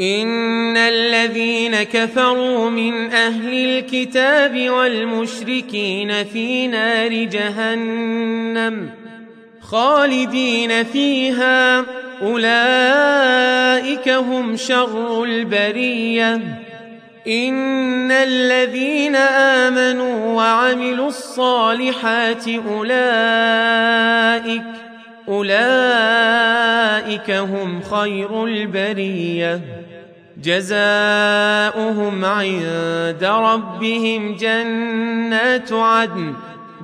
ان الذين كفروا من أهل الكتاب والمشركين في نار جهنم خالدين فيها اولئك هم شر البريه ان الذين امنوا وعملوا الصالحات اولئك أولئك هم خير البرية. جزاؤهم عند ربهم جنات عدن.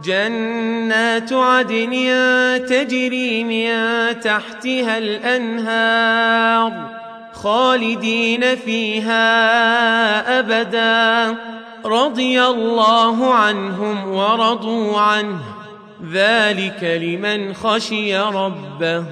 جنات عدن تجري من تحتها الأنهار خالدين فيها أبدا. رضي الله عنهم ورضوا عنه. ذلك لمن خشي ربه